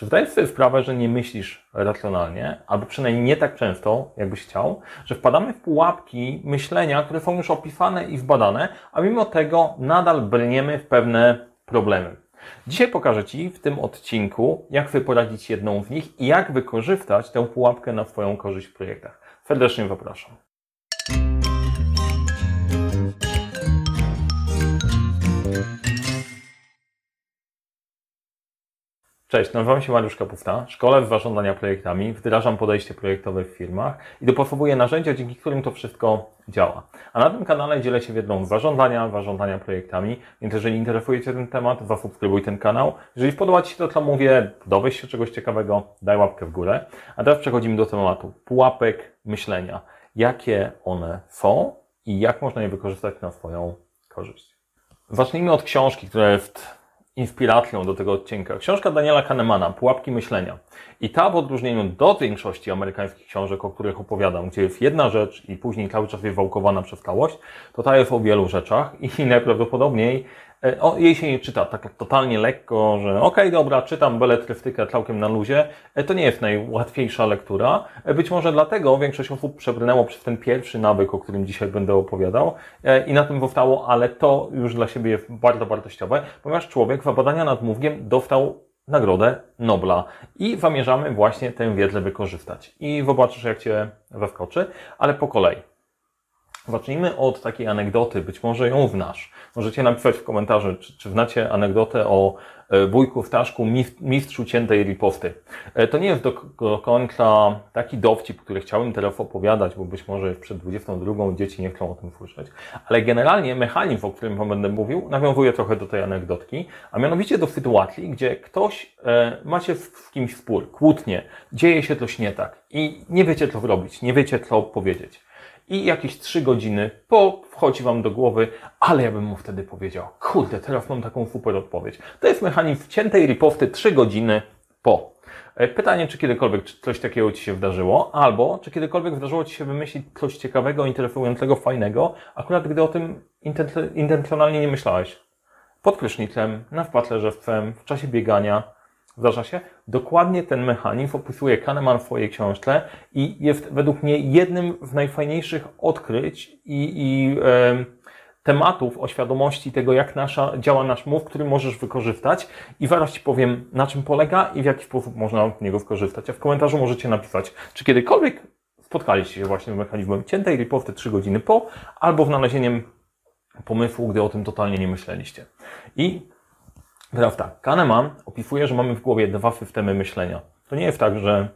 Czy zdajesz sobie sprawę, że nie myślisz racjonalnie, albo przynajmniej nie tak często, jakbyś chciał, że wpadamy w pułapki myślenia, które są już opisane i zbadane, a mimo tego nadal brniemy w pewne problemy. Dzisiaj pokażę Ci w tym odcinku, jak Wy poradzić jedną z nich i jak wykorzystać tę pułapkę na swoją korzyść w projektach. Serdecznie zapraszam. Cześć, nazywam się Mariusz Kapufta, szkole w zarządzania projektami, wdrażam podejście projektowe w firmach i dopasowuję narzędzia, dzięki którym to wszystko działa. A na tym kanale dzielę się wiedzą zarządzania, zarządzania projektami, więc jeżeli interesuje Cię ten temat, zasubskrybuj ten kanał. Jeżeli podoba Ci się to, co mówię, dowiesz się czegoś ciekawego, daj łapkę w górę. A teraz przechodzimy do tematu pułapek myślenia. Jakie one są i jak można je wykorzystać na swoją korzyść. Zacznijmy od książki, która jest inspiracją do tego odcinka. Książka Daniela Kahnemana, Pułapki myślenia. I ta w odróżnieniu do większości amerykańskich książek, o których opowiadam, gdzie jest jedna rzecz i później cały czas jest wałkowana przez całość, to ta jest o wielu rzeczach i najprawdopodobniej o, jej się nie czyta tak totalnie lekko, że okej, okay, dobra, czytam beletrystykę całkiem na luzie. E, to nie jest najłatwiejsza lektura. E, być może dlatego większość osób przebrnęło przez ten pierwszy nawyk, o którym dzisiaj będę opowiadał i na tym zostało, ale to już dla siebie jest bardzo wartościowe, ponieważ człowiek w badania nad mózgiem dostał Nagrodę Nobla i zamierzamy właśnie tę wiedzę wykorzystać. I zobaczysz, jak Cię zaskoczy, ale po kolei. Zacznijmy od takiej anegdoty, być może ją znasz. Możecie napisać w komentarzu, czy, czy znacie anegdotę o e, wujku Staszku, mistrzu ciętej riposty. E, to nie jest do, końca taki dowcip, który chciałem teraz opowiadać, bo być może przed 22 dzieci nie chcą o tym słyszeć, ale generalnie mechanizm, o którym będę mówił, nawiązuje trochę do tej anegdotki, a mianowicie do sytuacji, gdzie ktoś, e, macie z kimś spór, kłótnie, dzieje się coś nie tak i nie wiecie co zrobić, nie wiecie co powiedzieć i jakieś trzy godziny po wchodzi Wam do głowy, ale ja bym mu wtedy powiedział, kurde, teraz mam taką super odpowiedź. To jest mechanizm wciętej riposty trzy godziny po. E, pytanie, czy kiedykolwiek coś takiego Ci się wydarzyło, albo czy kiedykolwiek zdarzyło Ci się wymyślić coś ciekawego, interesującego, fajnego, akurat gdy o tym intencjonalnie nie myślałeś. Pod prysznicem, na wpatlerze w czasie biegania, Zdarza się? Dokładnie ten mechanizm opisuje Kahneman w swojej książce i jest według mnie jednym z najfajniejszych odkryć i, i e, tematów o świadomości tego, jak nasza, działa nasz mózg, który możesz wykorzystać i zaraz Ci powiem, na czym polega i w jaki sposób można z niego wykorzystać. A w komentarzu możecie napisać, czy kiedykolwiek spotkaliście się właśnie z mechanizmem ciętej riposty 3 godziny po, albo znalezieniem pomysłu, gdy o tym totalnie nie myśleliście. I Teraz tak, Kahneman opisuje, że mamy w głowie dwa systemy myślenia. To nie jest tak, że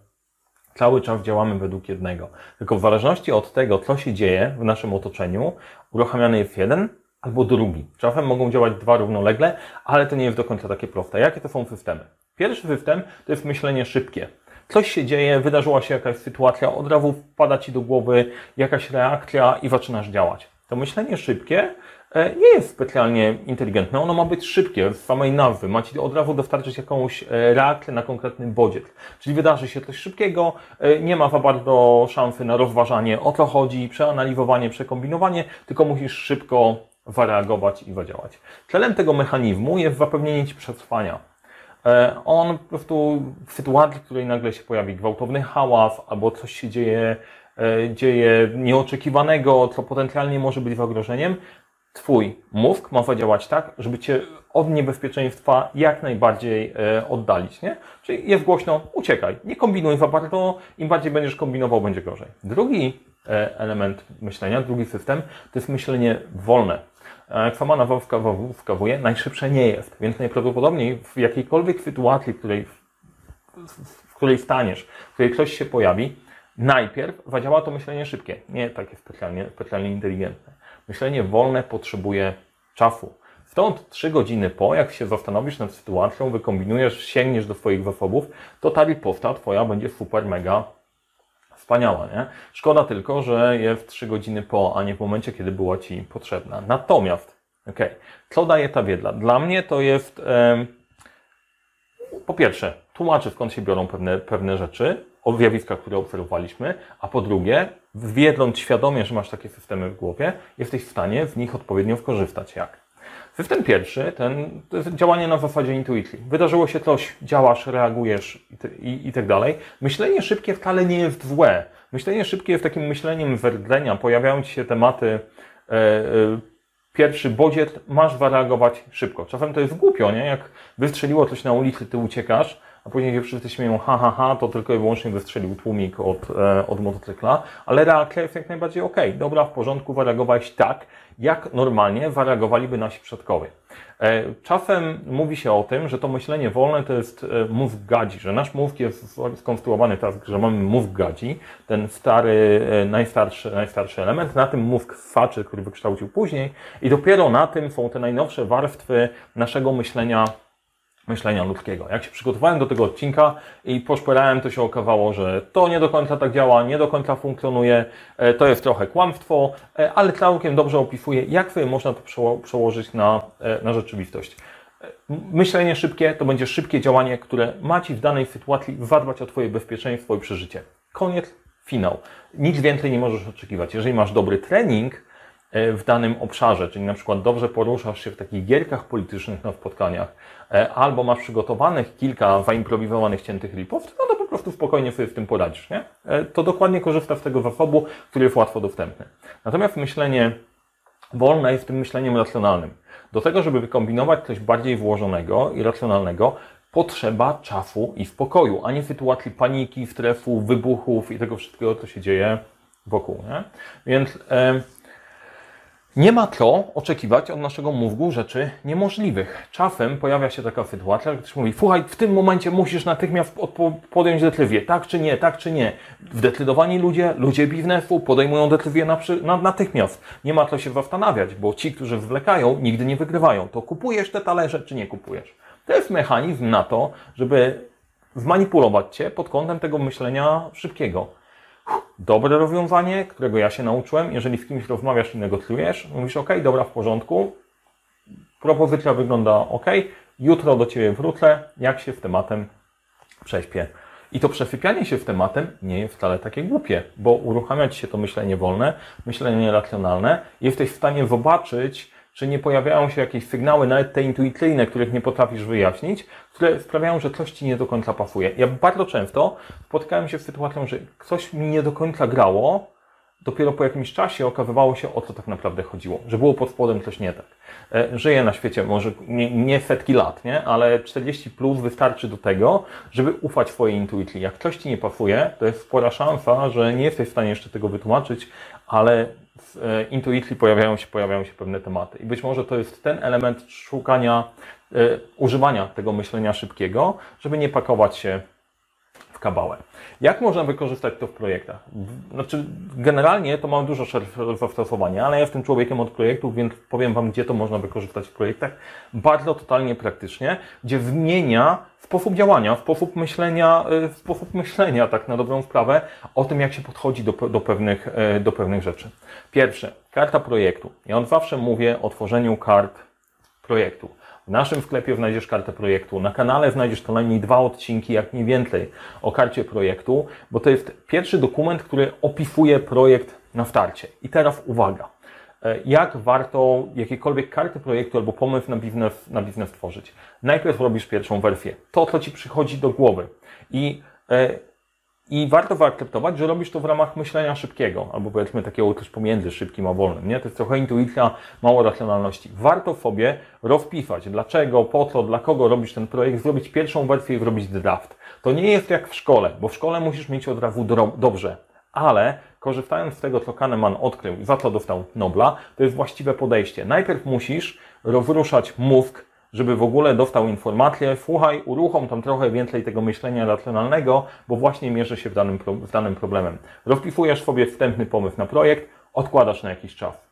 cały czas działamy według jednego, tylko w zależności od tego, co się dzieje w naszym otoczeniu, uruchamiany jest jeden albo drugi. Czasem mogą działać dwa równolegle, ale to nie jest do końca takie proste. Jakie to są systemy? Pierwszy system to jest myślenie szybkie. Coś się dzieje, wydarzyła się jakaś sytuacja, od razu wpada Ci do głowy jakaś reakcja i zaczynasz działać. To myślenie szybkie nie jest specjalnie inteligentne. Ono ma być szybkie, z samej nazwy. Macie od razu dostarczyć jakąś e, reakcję na konkretny bodziec. Czyli wydarzy się coś szybkiego, e, nie ma za bardzo szansy na rozważanie o co chodzi, przeanalizowanie, przekombinowanie, tylko musisz szybko zareagować i zadziałać. Celem tego mechanizmu jest zapewnienie Ci przetrwania. On po prostu w sytuacji, w której nagle się pojawi gwałtowny hałas albo coś się dzieje, dzieje nieoczekiwanego, co potencjalnie może być zagrożeniem, Twój mózg ma zadziałać tak, żeby Cię od niebezpieczeństwa jak najbardziej e, oddalić, nie? Czyli jest głośno, uciekaj, nie kombinuj za bardzo, im bardziej będziesz kombinował, będzie gorzej. Drugi e, element myślenia, drugi system, to jest myślenie wolne. Jak sama nazwa wskazuje, najszybsze nie jest, więc najprawdopodobniej w jakiejkolwiek sytuacji, w której, w której staniesz, w której ktoś się pojawi, najpierw zadziała to myślenie szybkie, nie takie specjalnie, specjalnie inteligentne. Myślenie wolne potrzebuje czasu. Stąd trzy godziny po, jak się zastanowisz nad sytuacją, wykombinujesz, sięgniesz do swoich zasobów, to ta riposta Twoja będzie super, mega wspaniała, nie? Szkoda tylko, że jest trzy godziny po, a nie w momencie, kiedy była Ci potrzebna. Natomiast, ok, co daje ta wiedza? Dla mnie to jest, e, po pierwsze, tłumaczy skąd się biorą pewne, pewne rzeczy, o zjawiskach, które obserwowaliśmy, a po drugie, wiedząc świadomie, że masz takie systemy w głowie, jesteś w stanie w nich odpowiednio skorzystać. Jak? System pierwszy, ten, to jest działanie na zasadzie intuicji. Wydarzyło się coś, działasz, reagujesz i, i, i tak dalej. Myślenie szybkie wcale nie jest złe. Myślenie szybkie jest takim myśleniem werdlenia. Pojawiają ci się tematy, e, e, pierwszy bodziec, masz zareagować szybko. Czasem to jest głupio, nie? Jak wystrzeliło coś na ulicy, ty uciekasz, a później wszyscy śmieją, ha, ha, ha, to tylko i wyłącznie wystrzelił tłumik od, e, od motocykla, ale reakcja jest jak najbardziej ok. Dobra, w porządku, zareagowałeś tak, jak normalnie zareagowaliby nasi przodkowie. E, czasem mówi się o tym, że to myślenie wolne to jest e, mózg gadzi, że nasz mózg jest skonstruowany tak, że mamy mózg gadzi, ten stary, najstarszy, najstarszy element, na tym mózg ssaczy, który wykształcił później i dopiero na tym są te najnowsze warstwy naszego myślenia myślenia ludzkiego. Jak się przygotowałem do tego odcinka i poszperałem, to się okazało, że to nie do końca tak działa, nie do końca funkcjonuje, e, to jest trochę kłamstwo, e, ale całkiem dobrze opisuje, jak sobie można to przełożyć na, e, na rzeczywistość. Myślenie szybkie to będzie szybkie działanie, które ma Ci w danej sytuacji zadbać o Twoje bezpieczeństwo i przeżycie. Koniec, finał. Nic więcej nie możesz oczekiwać. Jeżeli masz dobry trening, w danym obszarze, czyli na przykład dobrze poruszasz się w takich gierkach politycznych na spotkaniach, e, albo masz przygotowanych kilka zaimprowizowanych ciętych ripów, no to po prostu spokojnie sobie w tym poradzisz, nie? E, to dokładnie korzysta z tego zasobu, który jest łatwo dostępny. Natomiast myślenie wolne jest tym myśleniem racjonalnym. Do tego, żeby wykombinować coś bardziej włożonego i racjonalnego, potrzeba czasu i spokoju, a nie sytuacji paniki, stresu, wybuchów i tego wszystkiego, co się dzieje wokół. Nie? Więc e, nie ma co oczekiwać od naszego mózgu rzeczy niemożliwych. Czasem pojawia się taka sytuacja, że ktoś mówi, słuchaj, w tym momencie musisz natychmiast podjąć decyzję, tak czy nie, tak czy nie. Zdecydowani ludzie, ludzie biznesu podejmują decyzję na, na, natychmiast. Nie ma co się zastanawiać, bo ci, którzy zwlekają, nigdy nie wygrywają. To kupujesz te talerze, czy nie kupujesz. To jest mechanizm na to, żeby zmanipulować Cię pod kątem tego myślenia szybkiego dobre rozwiązanie, którego ja się nauczyłem. Jeżeli z kimś rozmawiasz i negocjujesz, mówisz OK, dobra, w porządku, propozycja wygląda OK, jutro do Ciebie wrócę, jak się z tematem prześpię. I to przesypianie się z tematem nie jest wcale takie głupie, bo uruchamia Ci się to myślenie wolne, myślenie racjonalne. Jesteś w stanie zobaczyć, czy nie pojawiają się jakieś sygnały, nawet te intuicyjne, których nie potrafisz wyjaśnić, które sprawiają, że coś Ci nie do końca pasuje. Ja bardzo często spotykałem się z sytuacją, że coś mi nie do końca grało, dopiero po jakimś czasie okazywało się, o co tak naprawdę chodziło, że było pod spodem coś nie tak. E, żyję na świecie może nie, nie setki lat, nie? ale 40 plus wystarczy do tego, żeby ufać swojej intuicji. Jak coś Ci nie pasuje, to jest spora szansa, że nie jesteś w stanie jeszcze tego wytłumaczyć, ale w e, intuicji pojawiają się, pojawiają się pewne tematy. I być może to jest ten element szukania, e, używania tego myślenia szybkiego, żeby nie pakować się kabałę. Jak można wykorzystać to w projektach? Znaczy, generalnie to ma dużo szersze zastosowanie, ale ja jestem człowiekiem od projektów, więc powiem Wam, gdzie to można wykorzystać w projektach. Bardzo totalnie praktycznie, gdzie zmienia sposób działania, sposób myślenia, y, sposób myślenia, tak na dobrą sprawę, o tym, jak się podchodzi do, do, pewnych, y, do pewnych rzeczy. Pierwsze, karta projektu. Ja od zawsze mówię o tworzeniu kart projektu. W naszym sklepie znajdziesz kartę projektu. Na kanale znajdziesz co najmniej dwa odcinki, jak nie więcej, o karcie projektu, bo to jest pierwszy dokument, który opisuje projekt na starcie. I teraz uwaga. E, jak warto jakiekolwiek karty projektu albo pomysł na biznes, na biznes tworzyć? Najpierw robisz pierwszą wersję. To, co Ci przychodzi do głowy. I e, i warto wyakceptować, że robisz to w ramach myślenia szybkiego, albo powiedzmy takiego też pomiędzy szybkim a wolnym. Nie? To jest trochę intuicja, mało racjonalności. Warto sobie rozpisać, dlaczego, po co, dla kogo robisz ten projekt, zrobić pierwszą wersję i zrobić draft. To nie jest jak w szkole, bo w szkole musisz mieć od razu dobrze, ale korzystając z tego, co Kahneman odkrył i za co dostał Nobla, to jest właściwe podejście. Najpierw musisz rozruszać mózg, żeby w ogóle dostał informację, słuchaj, uruchom tam trochę więcej tego myślenia racjonalnego, bo właśnie mierzy się w danym, z danym problemem. Rozpisujesz sobie wstępny pomysł na projekt, odkładasz na jakiś czas.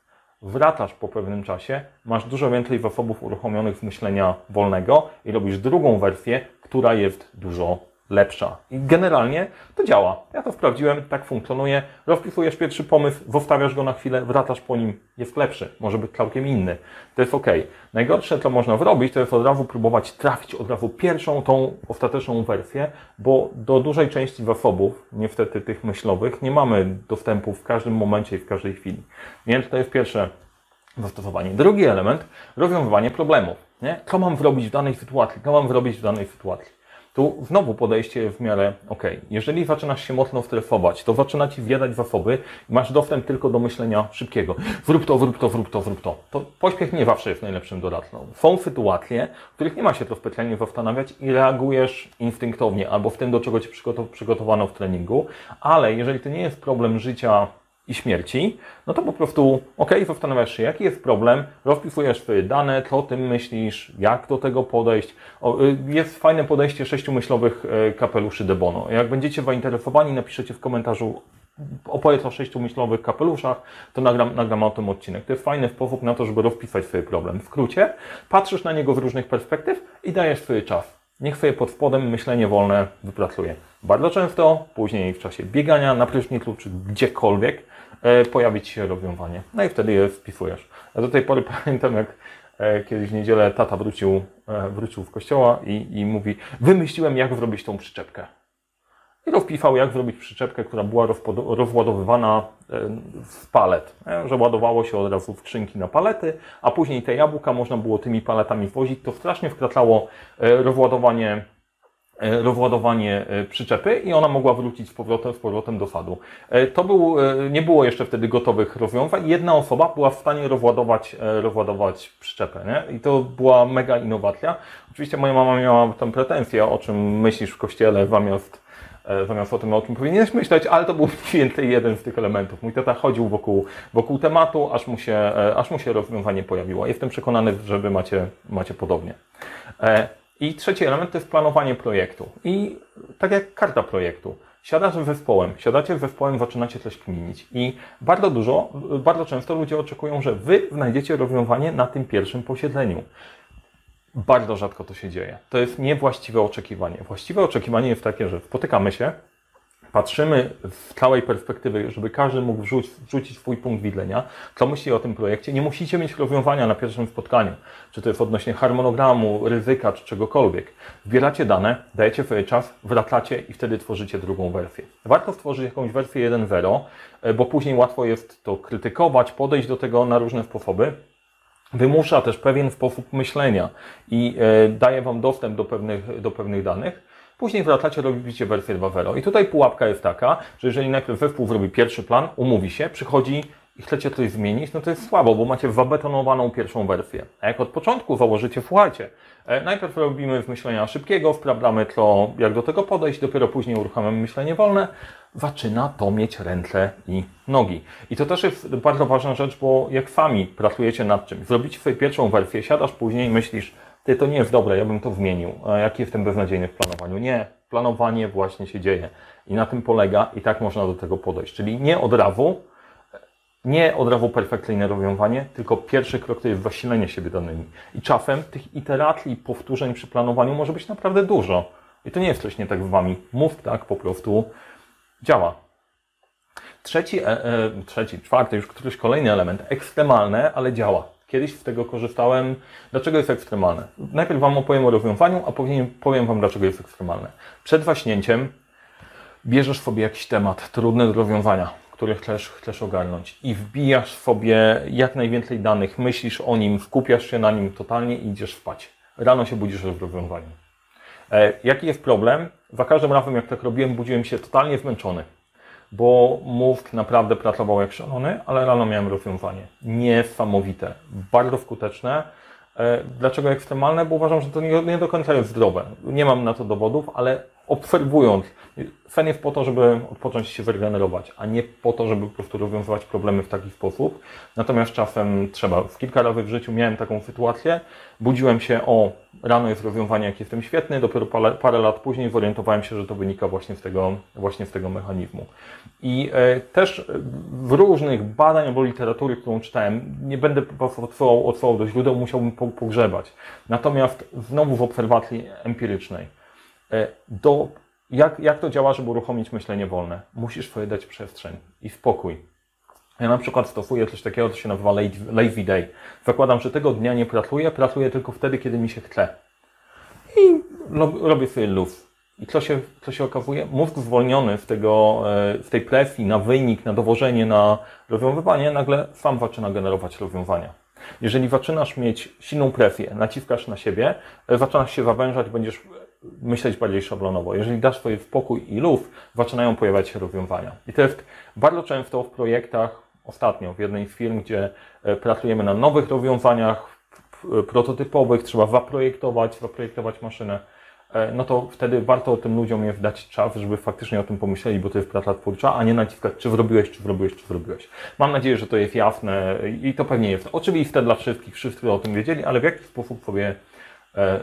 Wracasz po pewnym czasie, masz dużo więcej zasobów uruchomionych z myślenia wolnego i robisz drugą wersję, która jest dużo lepsza. I generalnie to działa. Ja to sprawdziłem, tak funkcjonuje. Rozpisujesz pierwszy pomysł, zostawiasz go na chwilę, wracasz po nim, jest lepszy, może być całkiem inny. To jest ok. Najgorsze, co można zrobić, to jest od razu próbować trafić od razu pierwszą, tą ostateczną wersję, bo do dużej części zasobów, niestety tych myślowych, nie mamy dostępu w każdym momencie i w każdej chwili. Więc to jest pierwsze zastosowanie. Drugi element, rozwiązywanie problemów. Nie? Co mam zrobić w danej sytuacji? Co mam zrobić w danej sytuacji? Tu znowu podejście w miarę ok. Jeżeli zaczynasz się mocno stresować, to zaczyna ci wjadać zasoby i masz dostęp tylko do myślenia szybkiego. Zrób to, zrób to, zrób to, zrób to. To pośpiech nie zawsze jest najlepszym doradcą. Są sytuacje, w których nie ma się to specjalnie zastanawiać i reagujesz instynktownie albo w tym, do czego ci przygotowano w treningu, ale jeżeli to nie jest problem życia i śmierci, no to po prostu, ok, zastanawiasz się, jaki jest problem, rozpisujesz swoje dane, co o tym myślisz, jak do tego podejść. O, y, jest fajne podejście sześciomyślowych y, kapeluszy De Bono. Jak będziecie zainteresowani, napiszecie w komentarzu opowiedz o sześciomyślowych kapeluszach, to nagram, nagram o tym odcinek. To jest fajny sposób na to, żeby rozpisać swój problem. W skrócie, patrzysz na niego z różnych perspektyw i dajesz swój czas. Niech sobie pod spodem myślenie wolne wypracuje. Bardzo często, później w czasie biegania na prysznicu czy gdziekolwiek, E, pojawić się rozwiązanie. No i wtedy je wpisujesz. Ja do tej pory pamiętam, jak e, kiedyś w niedzielę tata wrócił, e, wrócił w kościoła i, i mówi, wymyśliłem, jak zrobić tą przyczepkę. I rozpisał, jak zrobić przyczepkę, która była rozładowywana w palet. Że ładowało się od razu w skrzynki na palety, a później te jabłka można było tymi paletami wozić. To strasznie wkraczało rozładowanie E, rozładowanie e, przyczepy i ona mogła wrócić z powrotem, z powrotem do sadu. E, to był, nie było jeszcze wtedy gotowych rozwiązań. Jedna osoba była w stanie rozładować, rozładować przyczepę. Nie? I to była mega innowacja. Oczywiście moja mama miała tam pretensje, o czym myślisz w kościele zamiast zamiast o tym, o czym powinieneś myśleć, ale to był więcej jeden z tych elementów. Mój tata chodził wokół, wokół tematu, aż mu, się, aż mu się rozwiązanie pojawiło. Jestem przekonany, że wy macie, macie podobnie. I trzeci element to jest planowanie projektu. I tak jak karta projektu. Siadasz z zespołem, siadacie z zespołem, zaczynacie coś kminić. I bardzo dużo, bardzo często ludzie oczekują, że wy znajdziecie rozwiązanie na tym pierwszym posiedzeniu. Bardzo rzadko to się dzieje. To jest niewłaściwe oczekiwanie. Właściwe oczekiwanie jest takie, że spotykamy się, patrzymy z całej perspektywy, żeby każdy mógł wrzucić, wrzucić swój punkt widzenia, co myśli o tym projekcie. Nie musicie mieć rozwiązania na pierwszym spotkaniu, czy to jest odnośnie harmonogramu, ryzyka, czy czegokolwiek. Zbieracie dane, dajecie sobie czas, wracacie i wtedy tworzycie drugą wersję. Warto stworzyć jakąś wersję 1.0, e, bo później łatwo jest to krytykować, podejść do tego na różne sposoby wymusza też pewien sposób myślenia i e, daje Wam dostęp do pewnych, do pewnych danych. Później wracacie, robicie wersję 2.0. I tutaj pułapka jest taka, że jeżeli najpierw zespół zrobi pierwszy plan, umówi się, przychodzi i chcecie coś zmienić, no to jest słabo, bo macie zabetonowaną pierwszą wersję. A jak od początku założycie, słuchajcie, e, najpierw robimy myślenia szybkiego, sprawdzamy to, jak do tego podejść, dopiero później uruchamiamy myślenie wolne, zaczyna to mieć ręce i nogi. I to też jest bardzo ważna rzecz, bo jak sami pracujecie nad czymś, zrobicie sobie pierwszą wersję, siadasz później i myślisz, ty, to nie jest dobre, ja bym to zmienił. Jaki jestem beznadziejny w planowaniu? Nie, planowanie właśnie się dzieje. I na tym polega i tak można do tego podejść. Czyli nie od razu, nie od razu perfekcyjne rozwiązanie, tylko pierwszy krok to jest zasilenie siebie danymi. I czasem tych iteracji, powtórzeń przy planowaniu może być naprawdę dużo. I to nie jest coś nie tak z Wami. Mów tak po prostu działa. Trzeci, e, e, trzeci, czwarty, już któryś kolejny element, ekstremalne, ale działa. Kiedyś z tego korzystałem. Dlaczego jest ekstremalne? Najpierw Wam opowiem o rozwiązaniu, a później powiem Wam, dlaczego jest ekstremalne. Przed waśnięciem bierzesz sobie jakiś temat trudny do rozwiązania, który chcesz, chcesz ogarnąć i wbijasz sobie jak najwięcej danych, myślisz o nim, skupiasz się na nim totalnie i idziesz spać. Rano się budzisz w rozwiązaniu. E, jaki jest problem? Za każdym razem, jak tak robiłem, budziłem się totalnie zmęczony bo mózg naprawdę pracował jak szalony, ale rano miałem rozwiązanie. Niesamowite, bardzo skuteczne. E, dlaczego ekstremalne? Bo uważam, że to nie, nie do końca jest zdrowe. Nie mam na to dowodów, ale obserwując, sen jest po to, żeby odpocząć się wyregenerować, a nie po to, żeby po prostu rozwiązywać problemy w taki sposób. Natomiast czasem trzeba. W kilka razy w życiu miałem taką sytuację. Budziłem się, o, rano jest rozwiązanie, jak jestem świetny, dopiero parę, parę lat później zorientowałem się, że to wynika właśnie z tego, właśnie z tego mechanizmu. I e, też w różnych badań albo literatury, którą czytałem, nie będę odsyłał, odsyłał do źródeł, musiałbym pogrzebać. Natomiast znowu w obserwacji empirycznej do, jak, jak to działa, żeby uruchomić myślenie wolne? Musisz sobie dać przestrzeń i spokój. Ja na przykład stosuję coś takiego, co się nazywa lazy day. Zakładam, że tego dnia nie pracuję, pracuję tylko wtedy, kiedy mi się chce. I robię sobie luz. I co się, co się okazuje? Mózg zwolniony z, tego, z e, tej presji na wynik, na dowożenie, na rozwiązywanie, nagle sam zaczyna generować rozwiązania. Jeżeli zaczynasz mieć silną presję, naciskasz na siebie, e, zaczynasz się zawężać, będziesz myśleć bardziej szablonowo. Jeżeli dasz sobie spokój i luz, zaczynają pojawiać się rozwiązania. I to jest bardzo często w projektach, ostatnio w jednej z firm, gdzie e, pracujemy na nowych rozwiązaniach p- prototypowych, trzeba zaprojektować, zaprojektować maszynę, e, no to wtedy warto tym ludziom jest dać czas, żeby faktycznie o tym pomyśleli, bo to jest praca twórcza, a nie naciskać, czy zrobiłeś, czy zrobiłeś, czy zrobiłeś. Mam nadzieję, że to jest jasne i to pewnie jest oczywiste dla wszystkich, wszyscy o tym wiedzieli, ale w jaki sposób sobie e,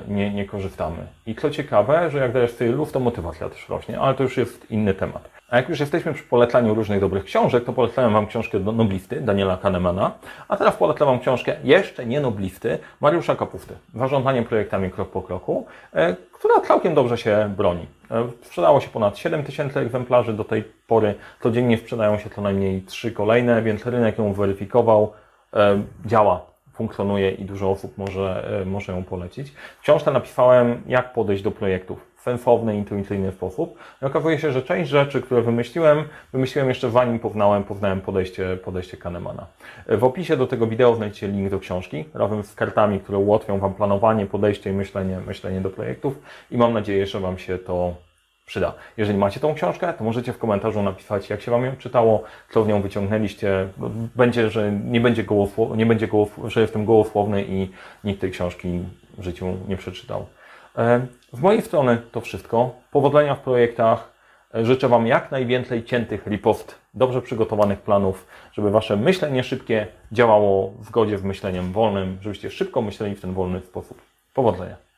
nie, nie korzystamy. I co ciekawe, że jak dajesz sobie luz, to motywacja też rośnie, ale to już jest inny temat. A jak już jesteśmy przy polecaniu różnych dobrych książek, to polecałem Wam książkę Noblisty Daniela Kahnemana, a teraz polecam Wam książkę jeszcze nie Noblisty Mariusza Kapusty, Zarządzanie projektami krok po kroku, e, która całkiem dobrze się broni. E, Sprzedało się ponad 7 tysięcy egzemplarzy do tej pory, codziennie sprzedają się co najmniej trzy kolejne, więc rynek ją weryfikował, e, działa funkcjonuje i dużo osób może, e, może ją polecić. W książce napisałem, jak podejść do projektów w sensowny, intuicyjny sposób. I okazuje się, że część rzeczy, które wymyśliłem, wymyśliłem jeszcze zanim poznałem, poznałem podejście, podejście Kahnemana. E, W opisie do tego wideo znajdziecie link do książki, razem z kartami, które ułatwią Wam planowanie, podejście i myślenie, myślenie do projektów i mam nadzieję, że Wam się to przyda. Jeżeli macie tą książkę, to możecie w komentarzu napisać, jak się Wam ją czytało, co w nią wyciągnęliście. Będzie, że nie będzie, gołosło, nie będzie gołosło, że jestem gołosłowny i nikt tej książki w życiu nie przeczytał. E, Z mojej strony to wszystko. Powodzenia w projektach. E, Życzę Wam jak najwięcej ciętych ripost, dobrze przygotowanych planów, żeby Wasze myślenie szybkie działało w zgodzie z myśleniem wolnym, żebyście szybko myśleli w ten wolny sposób. Powodzenia.